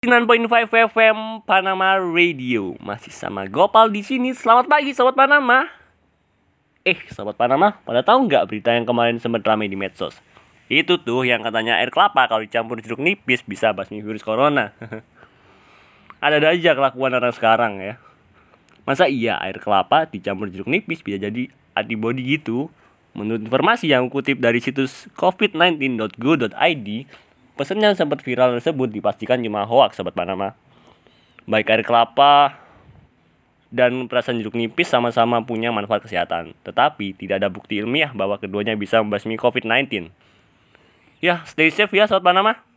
9.5 FM Panama Radio masih sama Gopal di sini. Selamat pagi sobat Panama. Eh, sobat Panama, pada tahu nggak berita yang kemarin sempat ramai di medsos? Itu tuh yang katanya air kelapa kalau dicampur jeruk nipis bisa basmi virus corona. Ada-ada aja kelakuan orang sekarang ya. Masa iya air kelapa dicampur jeruk nipis bisa jadi antibody gitu? Menurut informasi yang kutip dari situs covid19.go.id, Pesan yang sempat viral tersebut dipastikan cuma hoax sobat Panama. Baik air kelapa dan perasan jeruk nipis sama-sama punya manfaat kesehatan, tetapi tidak ada bukti ilmiah bahwa keduanya bisa membasmi COVID-19. Ya, stay safe ya sobat Panama.